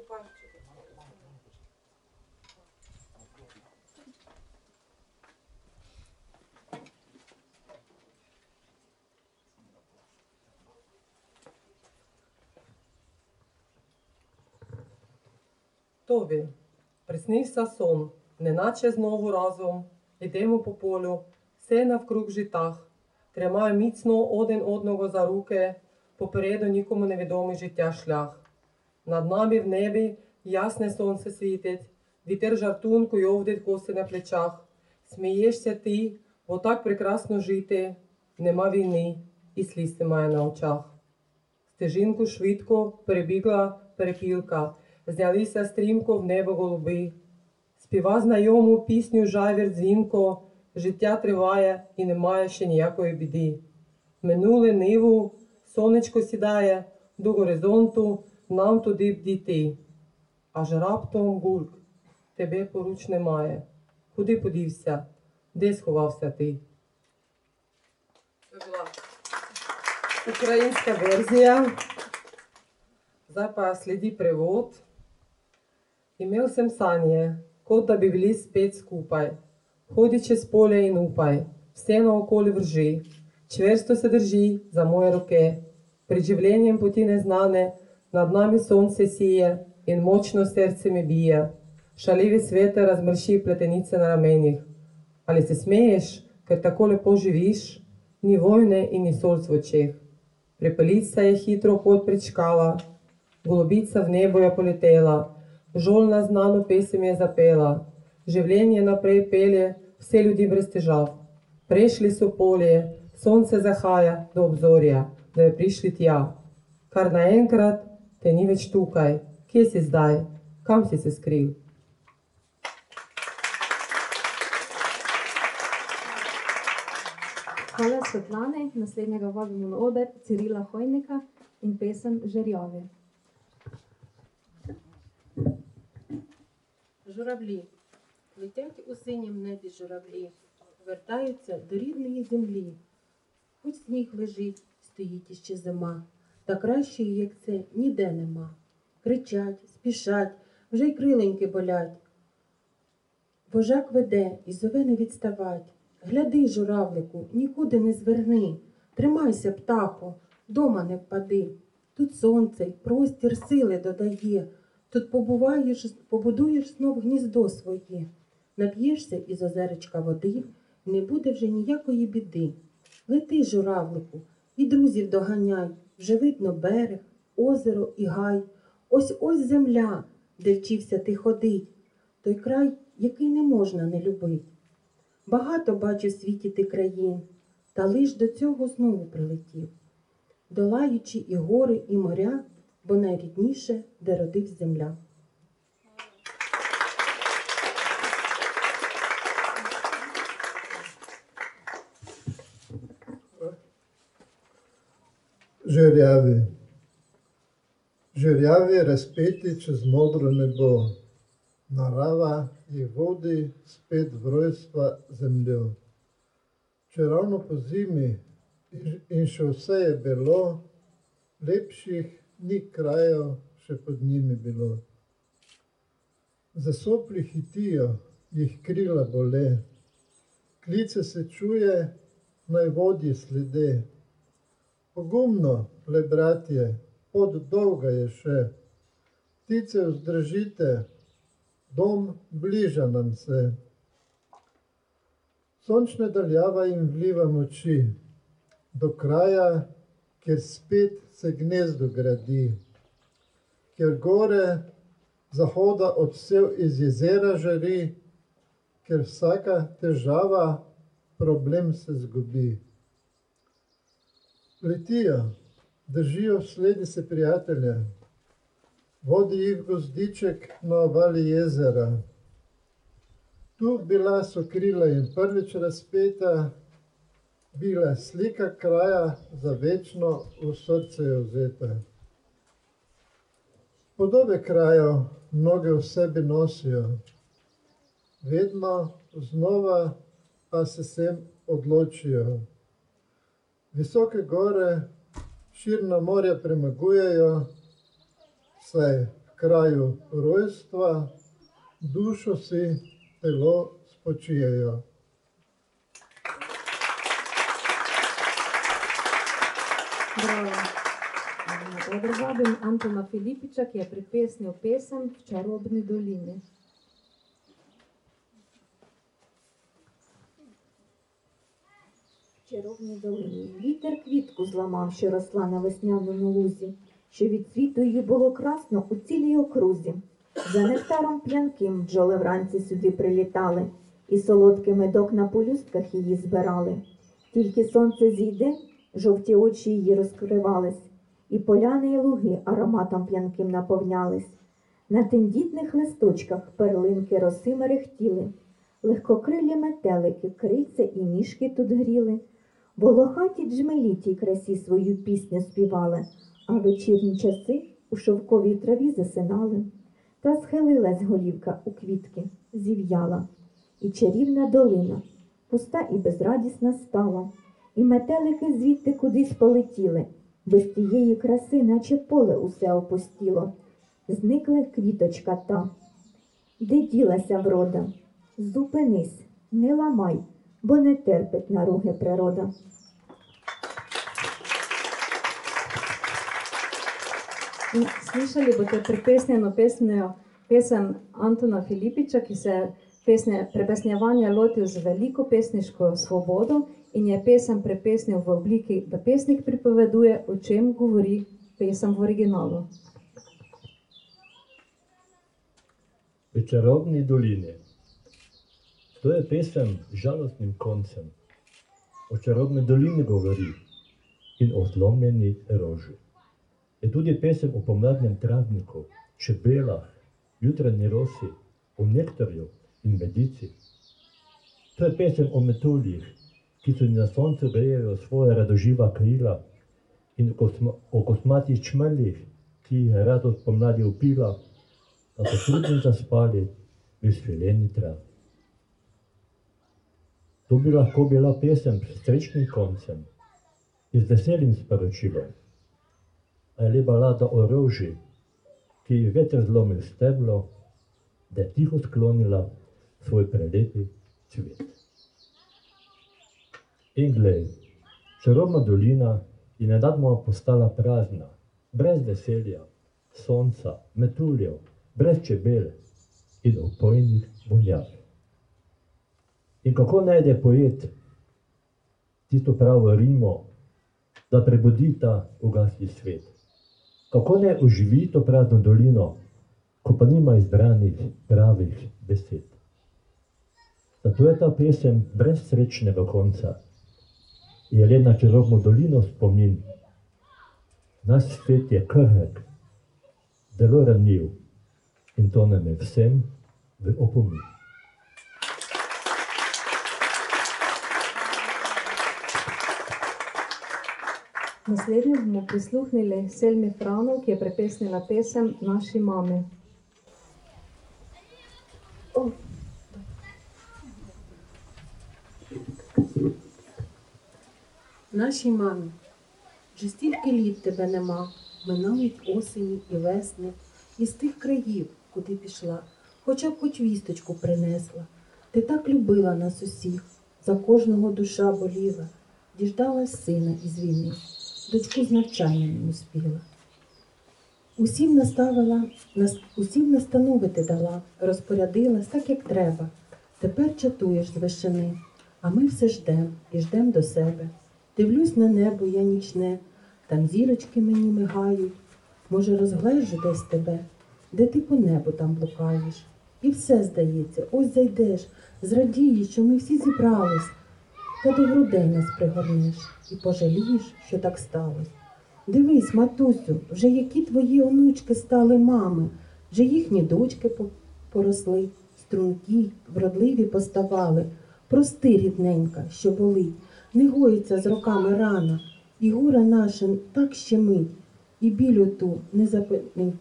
Speaker 8: Тобі, приснився сон, неначе знову разом, ідемо по полю, все навкруг житах, тримаю міцно один одного за руки, попереду нікому невідомий життя шлях. Над нами в небі ясне сонце світить, вітер жартунку й овдить коси на плечах. Смієшся ти, бо так прекрасно жити, нема війни і сліз немає на очах. Стежинку швидко перебігла перепілка, знялися стрімко в небо голуби. Співа знайому пісню жавір дзвінко, життя триває і немає ще ніякої біди. Минуле ниву, сонечко сідає до горизонту, нам туди б дійти. Аж раптом гульк, тебе поруч немає. Куди подівся? Де сховався ти? Це була українська версія. Zdaj sledi prevod. Imel sem sanje, kot da bi bili spet skupaj. Hodi čez polje in upaj, vse naokoli vrži, čvrsto se drži za moje roke. Pred življenjem poti neznane, nad nami sonce sije in močno srce mi bije. Šaljivi sveter razmrši pletenice na ramenih. Ali se smeješ, ker tako lepo živiš? Ni vojne in ni solc v očeh. Prepelica je hitro pot prečkala, golobica v nebo je poletela, žolna znano pesem je zapela, življenje naprej pelje, vse ljudi brez težav. Prešli so polje, sonce zahaja do obzorja, da je prišli tja. Kar naenkrat te ni več tukaj, kje si zdaj, kam si se skril?
Speaker 3: Hvala Svetlane, naslednjega vabimo na oder Cirila Hojnika in pesem Žerjavi.
Speaker 9: Журавлі, летять у синім небі журавлі, вертаються до рідної землі. Хоч сніг лежить, стоїть іще зима, та кращої, як це, ніде нема. Кричать, спішать, вже й криленьки болять. Вожак веде і зове не відставать. Гляди, журавлику, нікуди не зверни. Тримайся, птахо, дома не впади. Тут сонце й простір сили додає. Тут побуваєш, побудуєш знов гніздо своє, нап'єшся із озеречка води, не буде вже ніякої біди. Лети, журавлику, і друзів доганяй, вже видно берег, озеро і гай. Ось ось земля, де вчився ти ходить, той край, який не можна не любить. Багато бачив світі ти країн, та лиш до цього знову прилетів, долаючи і гори, і моря, бо найрідніше, де родив земля.
Speaker 10: Žerjavi. Žerjavi razpeti čez modro nebo. Narava jih vodi spet v rojstva zemljo. Če ravno po zimi in- in še vse je bilo, lepših ni krajev še pod njimi bilo. Zasopli hitijo, jih krila bole. Klice se čuje, naj vodi slede. Pogumno, le bratje, pot dolga je še. Ptice vzdržite, dom bliža nam se. Sončna daljava jim vliva moči, do kraja, kjer spet se gnezdo gradi, kjer gore zahoda odsev iz jezera žari, ker vsaka težava, problem se zgubi. Letijo, držijo sledi se prijatelja, vodi jih gozdiček na obali jezera. Tu bila so krila in prvič razpeta, bila slika kraja za večno v srce vzeta. Podobe krajev mnoge v sebi nosijo, vedno znova pa se sem odločijo. Visoke gore, širna morja premagujejo, saj v kraju rojstva dušo si, telo spočijejo.
Speaker 3: Oder vabim Antona Filipiča, ki je pripesnil pesem v čarobni dolini.
Speaker 5: В чаровній долині вітер квітку зламав, що росла на весняному лузі, що від світу її було красно у цілій окрузі. За нектаром п'янким бджоли вранці сюди прилітали, і солодкий медок на полюстках її збирали. Тільки сонце зійде, жовті очі її розкривались, і поляни і луги ароматом п'янким наповнялись. На тендітних листочках перлинки роси мерехтіли, легкокрилі метелики, крильця і ніжки тут гріли. Волохаті джмелі тій красі свою пісню співали, а вечірні часи у шовковій траві засинали. Та схилилась голівка у квітки, зів'яла, і чарівна долина, пуста і безрадісна стала, і метелики звідти кудись полетіли, без тієї краси, наче поле усе опустіло. Зникла квіточка та. Де ділася врода? Зупинись, не ламай, бо не терпить наруги природа.
Speaker 3: Slišali boste prepesnjeno pesmijo pesem Antona Filipiča, ki se pesne, prepesnjevanja lotil z veliko pesniško svobodo in je pesem prepesnil v obliki, da pesnik pripoveduje, o čem govori pesem v originalu.
Speaker 11: V čarobni dolini. To je pesem z žalostnim koncem. O čarobni dolini govori in o zlomljeni roži. Je tudi pesem o pomladnem travniku, čebelah, jutranji rosi, o nektarju in medici. To je pesem o metuljih, ki so na soncu grejejo svoje radoživa krila in o, kosma, o kosmatih čmeljih, ki jih je radost pomladi upila, da so trudno zaspali v svileni travi. To bi lahko bila pesem s srečnim koncem in z veselim sporočilom. Ali balada o roži, ki je veter zlomil steblo, da je tiho sklonila svoj prelepi cvet. In glej, čarobna dolina je nenadoma postala prazna, brez veselja, sonca, metuljev, brez čebel in opojnih vonjav. In kako najde poet tisto pravo rimo, da prebudi ta ugasli svet? Kako ne oživi to prazno dolino, ko pa nima izbranih pravih besed? Zato je ta pesem brez srečnega konca. Je na čarobno dolino spomin. Naš svet je krhek, zelo ranljiv in to nam je vsem v opomin.
Speaker 3: Naslednjo bomo prisluhnili Selmi Franov, ki je prepesnila pesem Naši mami.
Speaker 9: Нашій мамі, вже стільки літ тебе нема, минають осені і весни, із тих країв, куди пішла, хоча б хоч вісточку принесла. Ти так любила нас усіх, за кожного душа боліла, діждалась сина із війни, дочку з навчання не успіла. Усім наставила, нас, усім настановити дала, розпорядилась так, як треба. Тепер чатуєш з вишини, а ми все ждем і ждем до себе. Дивлюсь на небо я нічне, там зірочки мені мигають. Може, розглежу десь тебе, де ти по небу там блукаєш. І все здається, ось зайдеш, зрадієш, що ми всі зібрались, та до грудей нас пригорнеш і пожалієш, що так сталося. Дивись, матусю, вже які твої онучки стали мами, вже їхні дочки поросли, стрункі, вродливі поставали. Прости, рідненька, що болить, не гоїться з роками рана, і горе наше так щемить, і білю ту не запинить.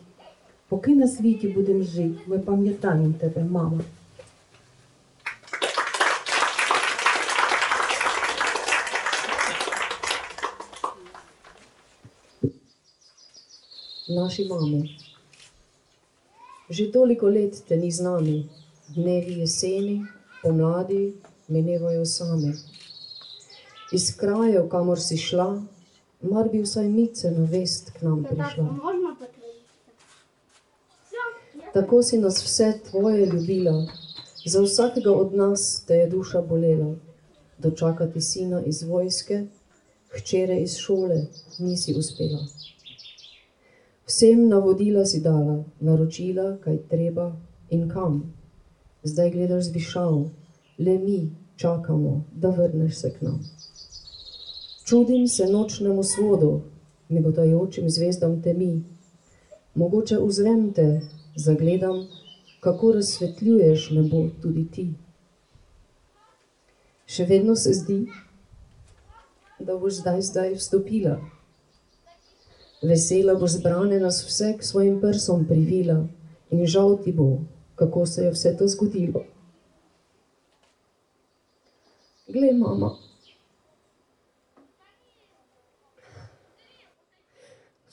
Speaker 9: Поки на світі будем жити, ми пам'ятаємо тебе, мама.
Speaker 12: naši mami. Že toliko let te ni z nami, dnevi jeseni, pomladi minevajo sami. Iz krajev, kamor si šla, mar bi vsaj mice na vest k nam prišla. Tako si nas vse tvoje ljubila, za vsakega od nas te je duša bolela. Dočakati sina iz vojske, hčere iz šole nisi uspela. Vsem navodila si dala, naročila, kaj treba in kam. Zdaj gledaš z višav, le mi čakamo, da vrneš se k nam. Čudim se nočnemu svodu, migotajočim zvezdam temi. Mogoče uzrem te, zagledam, kako razsvetljuješ nebo tudi ti. Še vedno se zdi, da boš zdaj, zdaj vstopila. Vesela boš zbrane nas vse k svojim prsom privila in žal ti bo, kako se je vse to zgodilo. Glej, mama.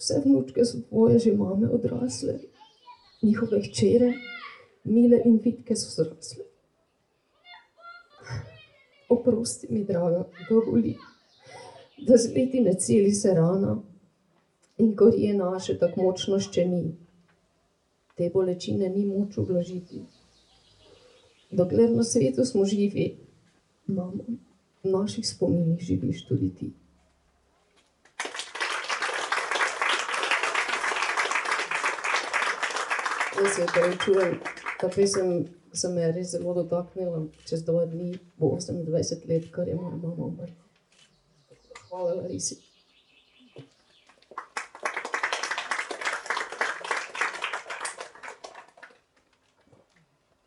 Speaker 12: Vse vnučke so tvoje že mame odrasle, njihove hčere, mile in vitke so zrasle. Oprosti mi, draga, da boli, da z leti ne celi se rana in gorje naše tako močno ščemi. Te bolečine ni moč ublažiti. Dokler na svetu smo živi, mamo, v naših spominih živiš tudi ti. Jaz se opravičujem, ta pesem se me je res zelo dotaknila. Čez dva dni bo 28 let, kar je moja mama umrla. Hvala, Larisi.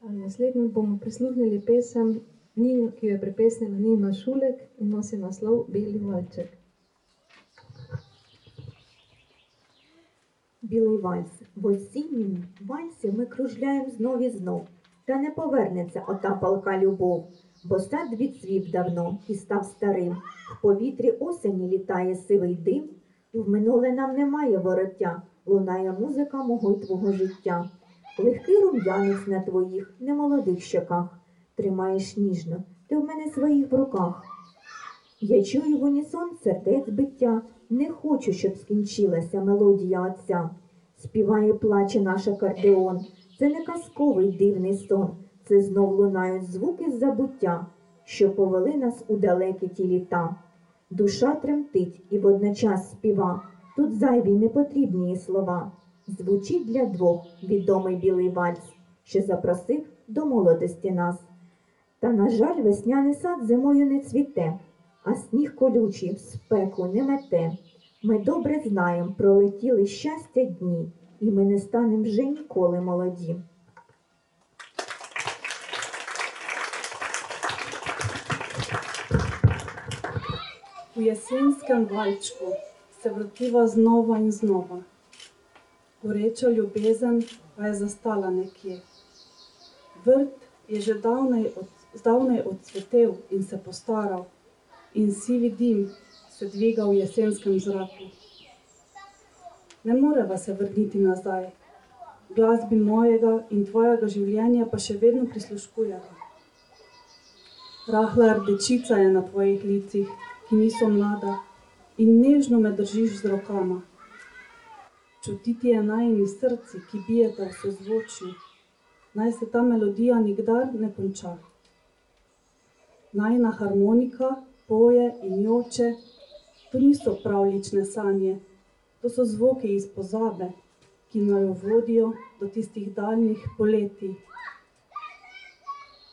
Speaker 3: Naslednjo bomo prisluhnili pesem, ki jo je prepesnila Nina Šulek in nosi naslov Beli valček.
Speaker 5: Білий вальс. В осіннім вальсі ми кружляєм знов і знов. Та не повернеться ота палка любов, бо сад відцвів давно і став старим. В повітрі осені літає сивий дим. В минуле нам немає вороття, лунає музика мого й твого життя. Легкий рум'янець на твоїх немолодих щоках. Тримаєш ніжно, ти в мене своїх в руках. Я чую в унісон сердець биття, не хочу, щоб скінчилася мелодія отця. Співає, плаче наш акордеон. Це не казковий дивний сон, це знов лунають звуки забуття, що повели нас у далекі ті літа. Душа тремтить і водночас співа, тут зайві непотрібні слова. Звучить для двох відомий білий вальс, що запросив до молодості нас. Та, на жаль, весняний сад зимою не цвіте, а сніг колючий спеку не мете. Ми добре знаємо, пролетіли щастя дні, і ми не станемо вже ніколи молоді.
Speaker 13: Vrtiva znova in znova. Goreča ljubezen pa je zastala nekje. Vrt je že davnej, od, zdavnej odsvetel in se postaral, in sivi dim se dviga v jesenskem zraku. Ne moreva se vrniti nazaj, glasbi mojega in tvojega življenja pa še vedno prisluškujeva. Rahla rdečica je na tvojih licih, ki niso mlada, in nežno me držiš z rokama. Čutiti je najni srci, ki bijeta v sozvočju, naj se ta melodija nikdar ne konča. Najna harmonika poje in joče, to niso pravlične sanje, to so zvoki iz pozabe, ki naju vodijo do tistih daljnih poletij.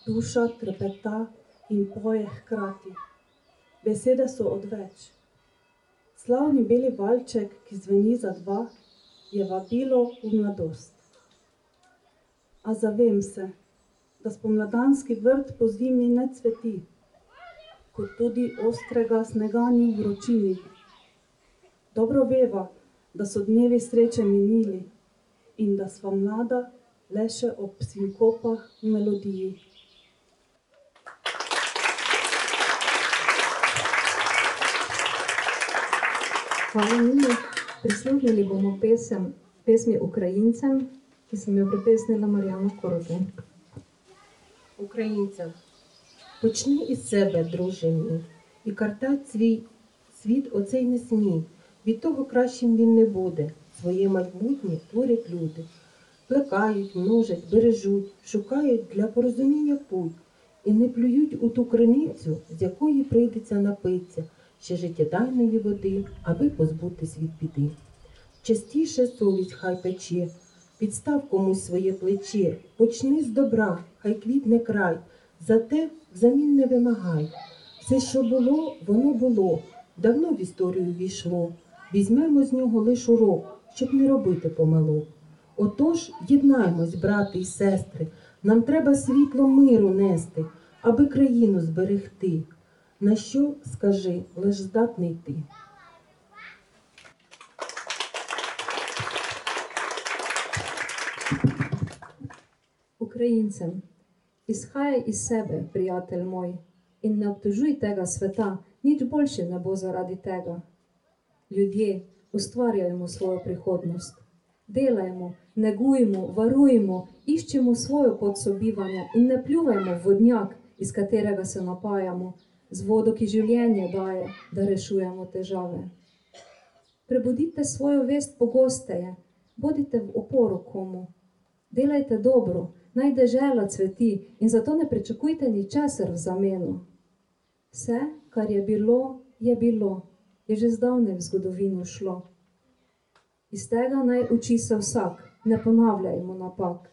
Speaker 13: Duša trepeta in poje hkrati. Besede so odveč. Slavni beli valček, ki zveni za dva, je vabilo v mladost. A zavem se, da spomladanski vrt po zimi ne cveti, kot tudi ostrega snega ni v vročini. Dobro veva, da so dnevi sreče minili in da sva mlada le še ob sinkopah v melodiji.
Speaker 3: Hvala Nini. Prisluhnili bomo pesem, pesmi Ukrajincem, ki sem jo prepesnila Marjana Korote.
Speaker 9: Ukrajincem. Почни із себе, друже мій, і картать свій світ оцей не смій. Від того кращим він не буде. Своє майбутнє творять люди. Плекають, множать, бережуть, шукають для порозуміння путь і не плюють у ту криницю, з якої прийдеться напитися ще життєдайної води, аби позбутись від біди. частіше совість хай пече, підстав комусь своє плече, почни з добра, хай квітне край, зате взамін не вимагай. Все, що було, воно було, давно в історію війшло. Візьмемо з нього лиш урок, щоб не робити помилок. Отож, єднаймось, брати і сестри, нам треба світло миру нести, аби країну зберегти. На що, скажи, лиш здатний ти.
Speaker 3: Українцям, Izhajaj iz sebe, prijatelj moj, in ne obtožuj tega sveta, nič boljše ne bo zaradi tega. Ljudje, ustvarjajmo svojo prihodnost. Delajmo, negujmo, varujmo, iščemo svojo pot sobivanja in ne pljuvajmo v vodnjak, iz katerega se napajamo, z vodo, ki življenje daje, da rešujemo težave. Prebudite svojo vest pogosteje, bodite v oporu komu, delajte dobro, naj dežela cveti in zato ne pričakujte ničesar v zameno. Vse, kar je bilo, je bilo, je že zdavnaj v zgodovino šlo. Iz tega naj uči se vsak, ne ponavljajmo napak.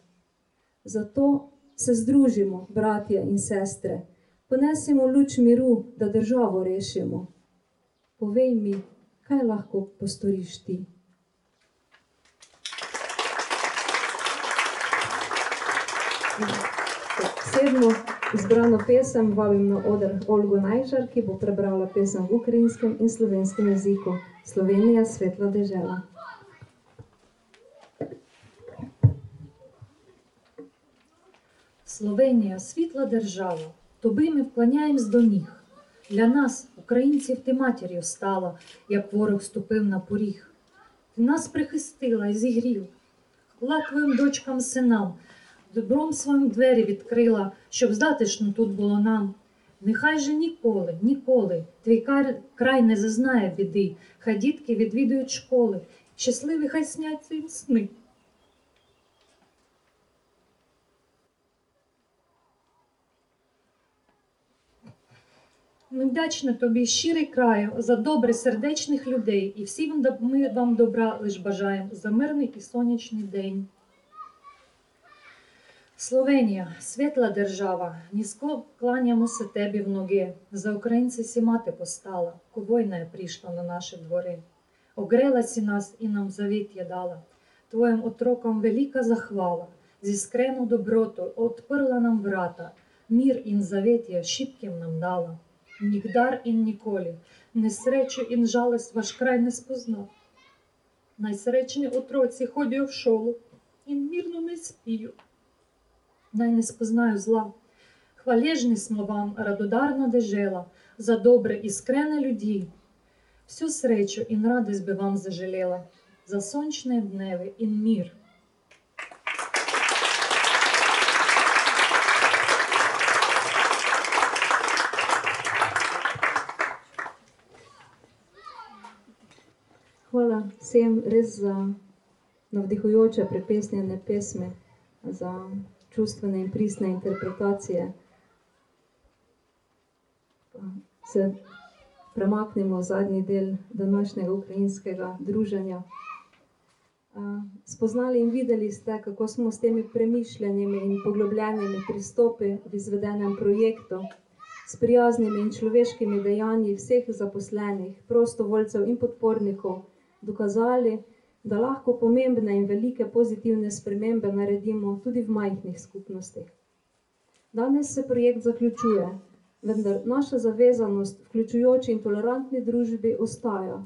Speaker 3: Zato se združimo, bratje in sestre, ponesimo luč miru, da državo rešimo. Povej mi, kaj lahko postoriš ti. Sedmo izbrano pesem vabim na oder Olgo Najžar, ki bo prebrala pesem v ukrajinskem in slovenskem jeziku Slovenija, svetla dežela.
Speaker 14: Словенія світла держава, тобі ми вклоняємось до ніг. Для нас, українців, ти матір'ю стала, як ворог ступив на поріг. Ти нас прихистила і зігріла, хла дочкам синам, добром своїм двері відкрила, щоб затишно тут було нам. Нехай же ніколи, ніколи твій край не зазнає біди, хай дітки відвідують школи, щасливі хай сняться їм сни. Ми вдячні тобі, щирий краю, за добре сердечних людей, і всі вам доб- ми вам добра лиш бажаємо за мирний і сонячний день. Словенія, світла держава, низько кланяємося тебе в ноги. За українці сі мати постала, ко війна прийшла на наші двори. Огрела сі нас і нам завіт є дала. Твоїм отрокам велика захвала, зі скрену доброту отпирла нам врата, мір ін завіття шибким нам дала. Нігдар ін ніколі, не сречу ін жалость ваш край не спознав. Найсречні отроці ходю в шолу, ін мірно не спію. Най не спознаю зла. Хвалежні смо вам, радодарна дежела, за добре іскрене людей. Всю сречу ін радость би вам зажалела, за сончне дневе ін мір.
Speaker 3: Hvala vsem res za navdihujoče prepesnjene pesme, za čustvene in pristne interpretacije. Se premaknemo v zadnji del današnjega ukrajinskega druženja. Spoznali in videli ste, kako smo s temi premišljenimi in poglobljenimi pristopi v izvedenem projektu, s prijaznimi in človeškimi dejanji vseh zaposlenih, prostovoljcev in podpornikov, dokazali, da lahko pomembne in velike pozitivne spremembe naredimo tudi v majhnih skupnostih. Danes se projekt zaključuje, vendar naša zavezanost vključujoči in tolerantni družbi ostaja.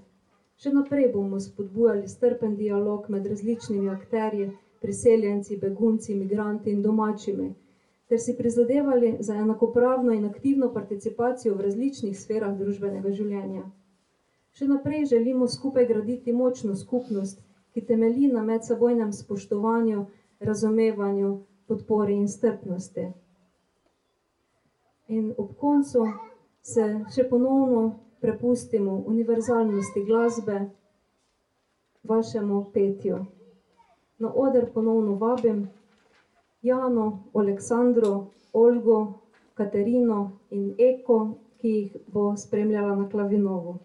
Speaker 3: Še naprej bomo spodbujali strpen dialog med različnimi akterji, priseljenci, begunci, migranti in domačimi, ter si prizadevali za enakopravno in aktivno participacijo v različnih sferah družbenega življenja. Še naprej želimo skupaj graditi močno skupnost, ki temelji na medsebojnem spoštovanju, razumevanju, podpori in strpnosti. In ob koncu se še ponovno prepustimo univerzalnosti glasbe, vašemu petju. Na oder ponovno vabim Jano, Aleksandro, Olgo, Katerino in Eko, ki jih bo spremljala na klavinovu.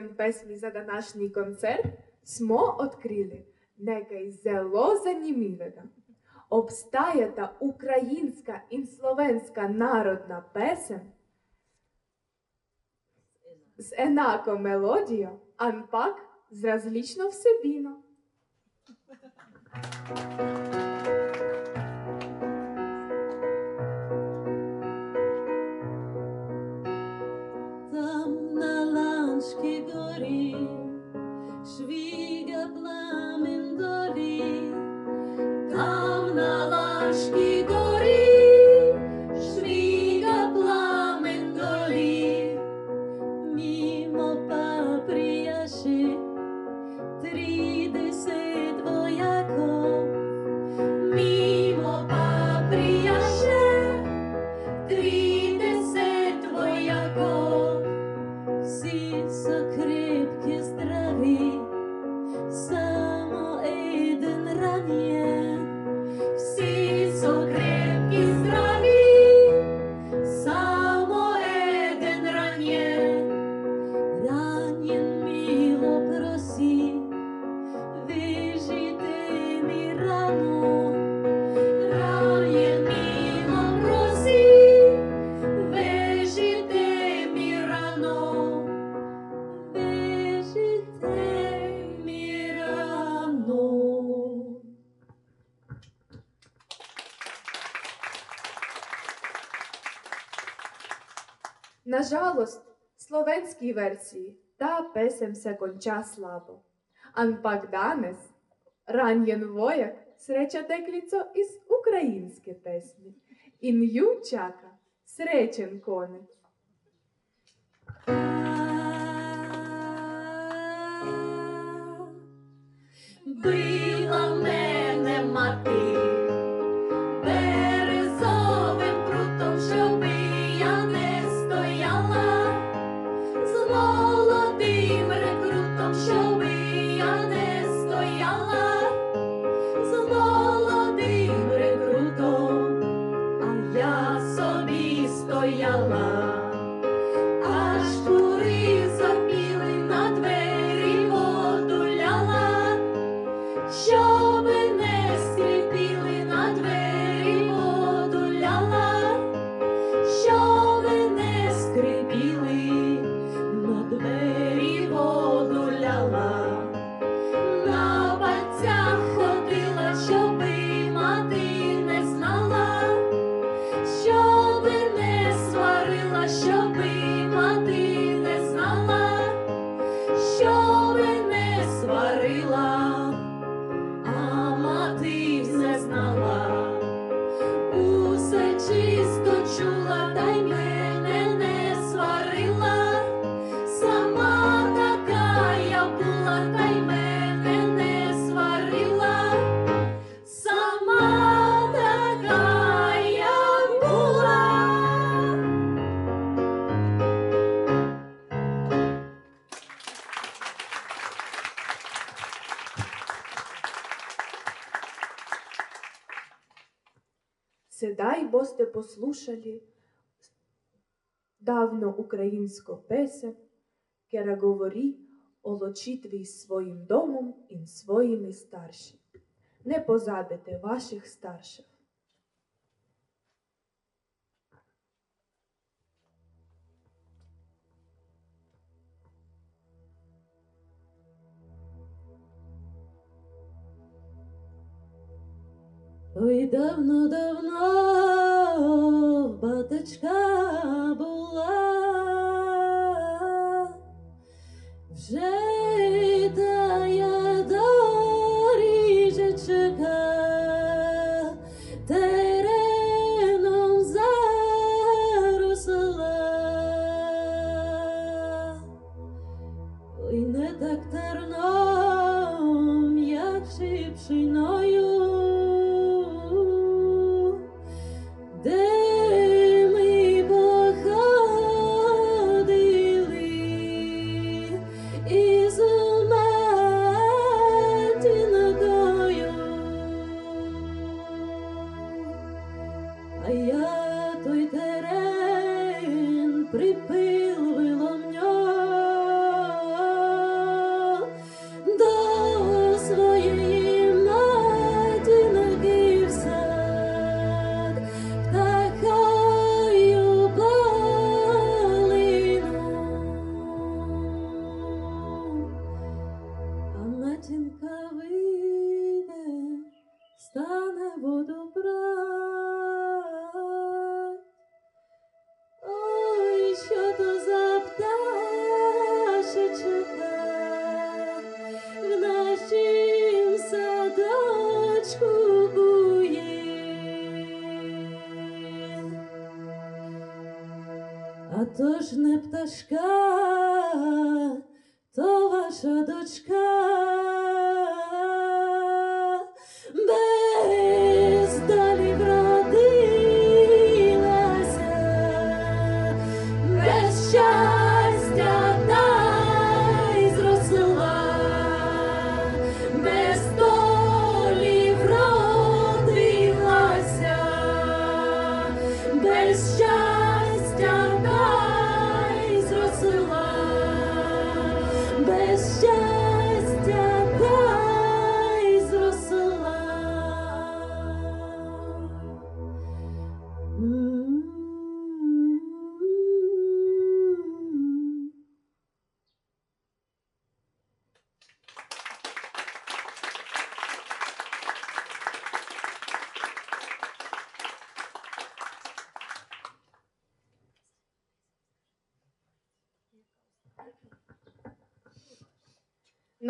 Speaker 4: людям pesmi za današnji koncert smo odkrili nekaj zelo zanimivega. Obstajata ukrajinska in slovenska narodna pesem z enako melodijo, ampak z različno vsebino.
Speaker 6: Там Come na
Speaker 4: lashki gori, кацкі версії, та
Speaker 6: pesem se konča slabo. Ampak danes ranjen vojak sreča deklico iz ukrajinske pesmi in ju
Speaker 4: čaka srečen konec. послушали давно українську песень, кера говорі о лочитві своїм домом і своїми старші. Не позабити ваших старших.
Speaker 6: Ой, давно-давно Баточка була вже. Just.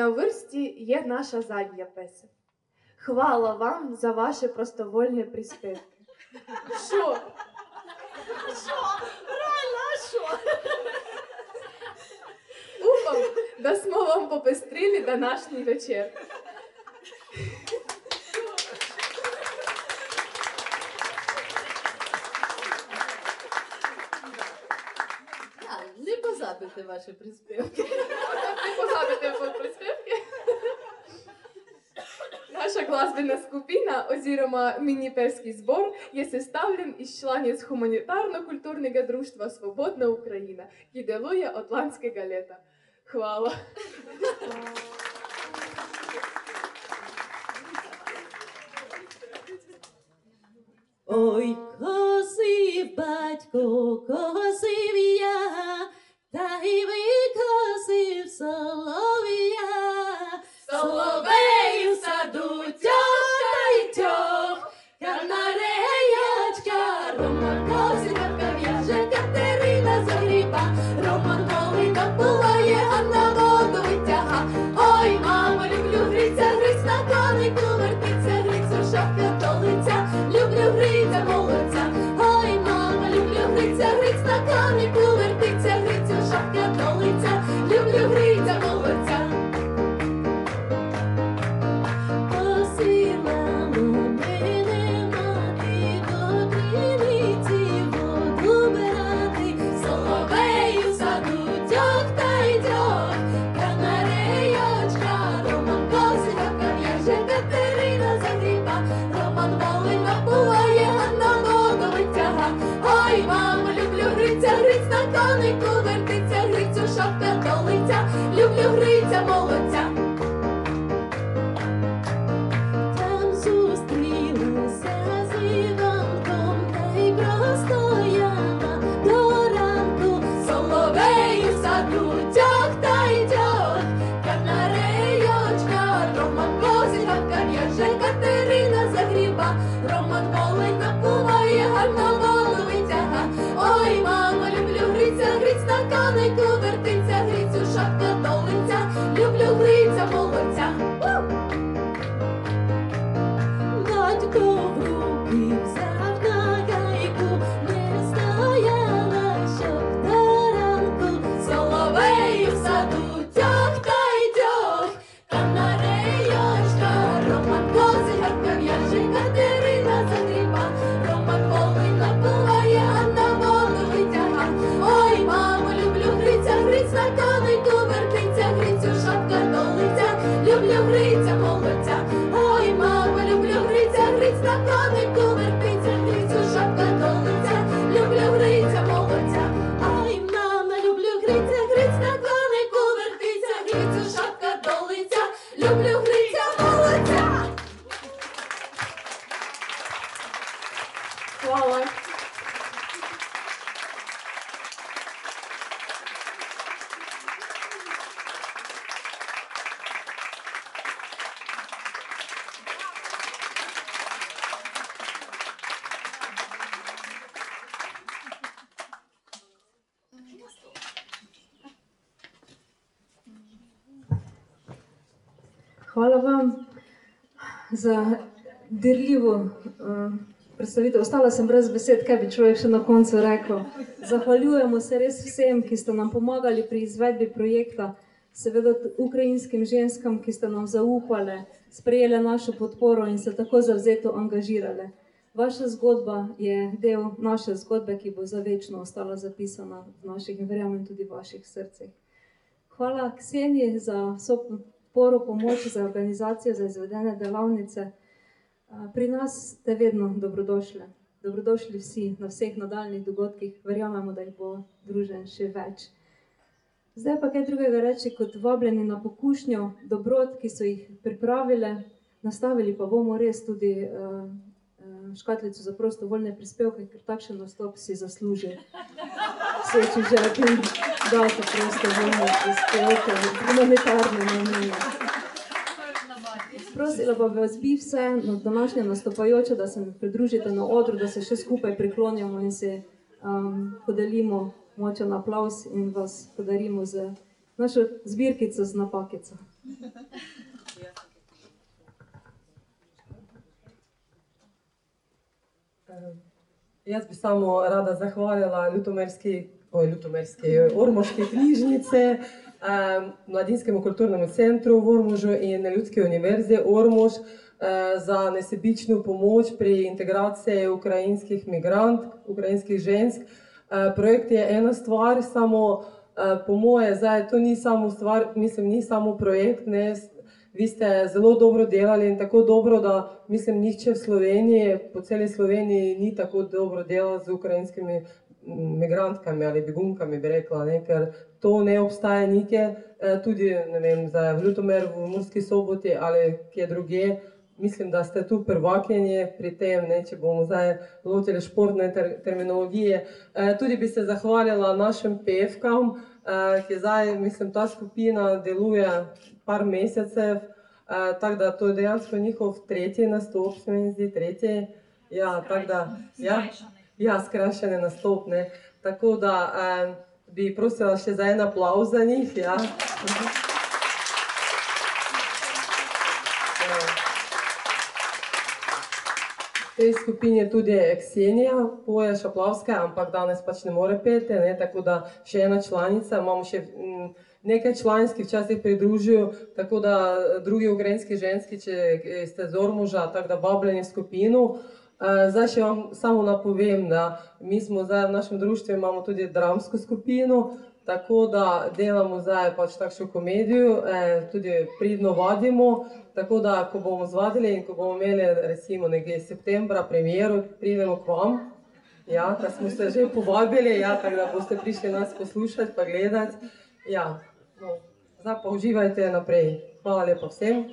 Speaker 4: На vrsti є наша задня песня. Хвала вам за ваші простовольні приспівки. Що?
Speaker 15: Що? Реально, а що?
Speaker 4: Уфам, да smo вам попестрили донашній вечір.
Speaker 15: А, Не позабити ваші приспівки.
Speaker 4: Не позабите по приспівки. Наша глазбена skupina oziroma mini-pevski zbor je sestavljen iz članic humanitarno-kulturnega društva Svobodna Ukrajina, ki deluje od lanskega leta. Hvala.
Speaker 6: Ой, косив батько, косив
Speaker 3: dirljivo uh, predstavitev. Ostala sem brez besed, kaj bi človek še na koncu rekel. Zahvaljujemo se res vsem, ki ste nam pomagali pri izvedbi projekta, seveda ukrajinskim ženskam, ki ste nam zaupale, sprejele našo podporo in se tako zavzeto angažirale. Vaša zgodba je del naše zgodbe, ki bo za večno ostala zapisana v naših in verjamem tudi v vaših srcih. Hvala Kseniji za vso podporo, pomoč za organizacijo, za izvedene delavnice. Pri nas ste vedno dobrodošli. Dobrodošli vsi na vseh nadaljnih dogodkih, verjamemo, da jih bo družen še več. Zdaj pa kaj drugega reči kot vabljeni na pokušnjo dobrot, ki so jih pripravile, nastavili pa bomo res tudi uh, uh, škatlico za prostovoljne prispevke, ker takšen nastop si zasluži. Vse, če želim, da so prostovoljne prispevke, humanitarne namene. Prosila pa vas bi vse na današnje nastopajoče, da se mi pridružite na odru, da se še skupaj priklonjamo in se um, podelimo močen aplaus in vas podarimo z našo zbirkico z napakico.
Speaker 8: Jaz bi samo rada zahvalila Ljutomerski, oj, Ljutomerski, Ormoški knjižnice, um, Mladinskemu kulturnemu centru v Ormožu in Ljudske univerze Ormož uh, za nesebično pomoč pri integraciji ukrajinskih migrant, ukrajinskih žensk. Uh, projekt je ena stvar, samo uh, po moje, zdaj to ni samo stvar, mislim, ni samo projekt, ne, Vi ste zelo dobro delali in tako dobro, da mislim, nihče v Sloveniji, po celi Sloveniji, ni tako dobro delal z ukrajinskimi migrantkami ali begunkami, bi rekla, ne? ker to ne obstaja nikje, tudi ne vem, za Ljutomer, v Murski soboti ali kje druge. Mislim, da ste tu prvakinje pri tem, ne, če bomo zdaj lotili športne ter, terminologije. E, tudi bi se zahvalila našim pevkam, e, ki zdaj, mislim, ta skupina deluje par mesecev, uh, tako da to je dejansko njihov tretji nastop, se mi zdi, tretji. Ja, tako da, ja, ja, skrajšane nastop, ne. Tako da um, bi prosila še za en aplauz za njih, ja. V tej skupini je tudi Ksenija, poje Šaplavska, ampak danes pač ne more peti, ne, tako da še ena članica, imamo še mm, nekaj članskih včasih pridružijo, tako da drugi ukrajinski ženski, če ste z Ormuža, tako da vabljeni skupino. Zdaj še vam samo napovem, da mi smo zdaj v našem društvu imamo tudi dramsko skupino, tako da delamo zdaj pač takšno komedijo, tudi pridno vadimo, tako da ko bomo zvadili in ko bomo imeli recimo nekje septembra premiero, pridemo k vam, ja, da smo se že povabili, ja, tako da boste prišli nas poslušati pa gledati. Ja, no, zdaj pa uživajte naprej. Hvala lepa vsem.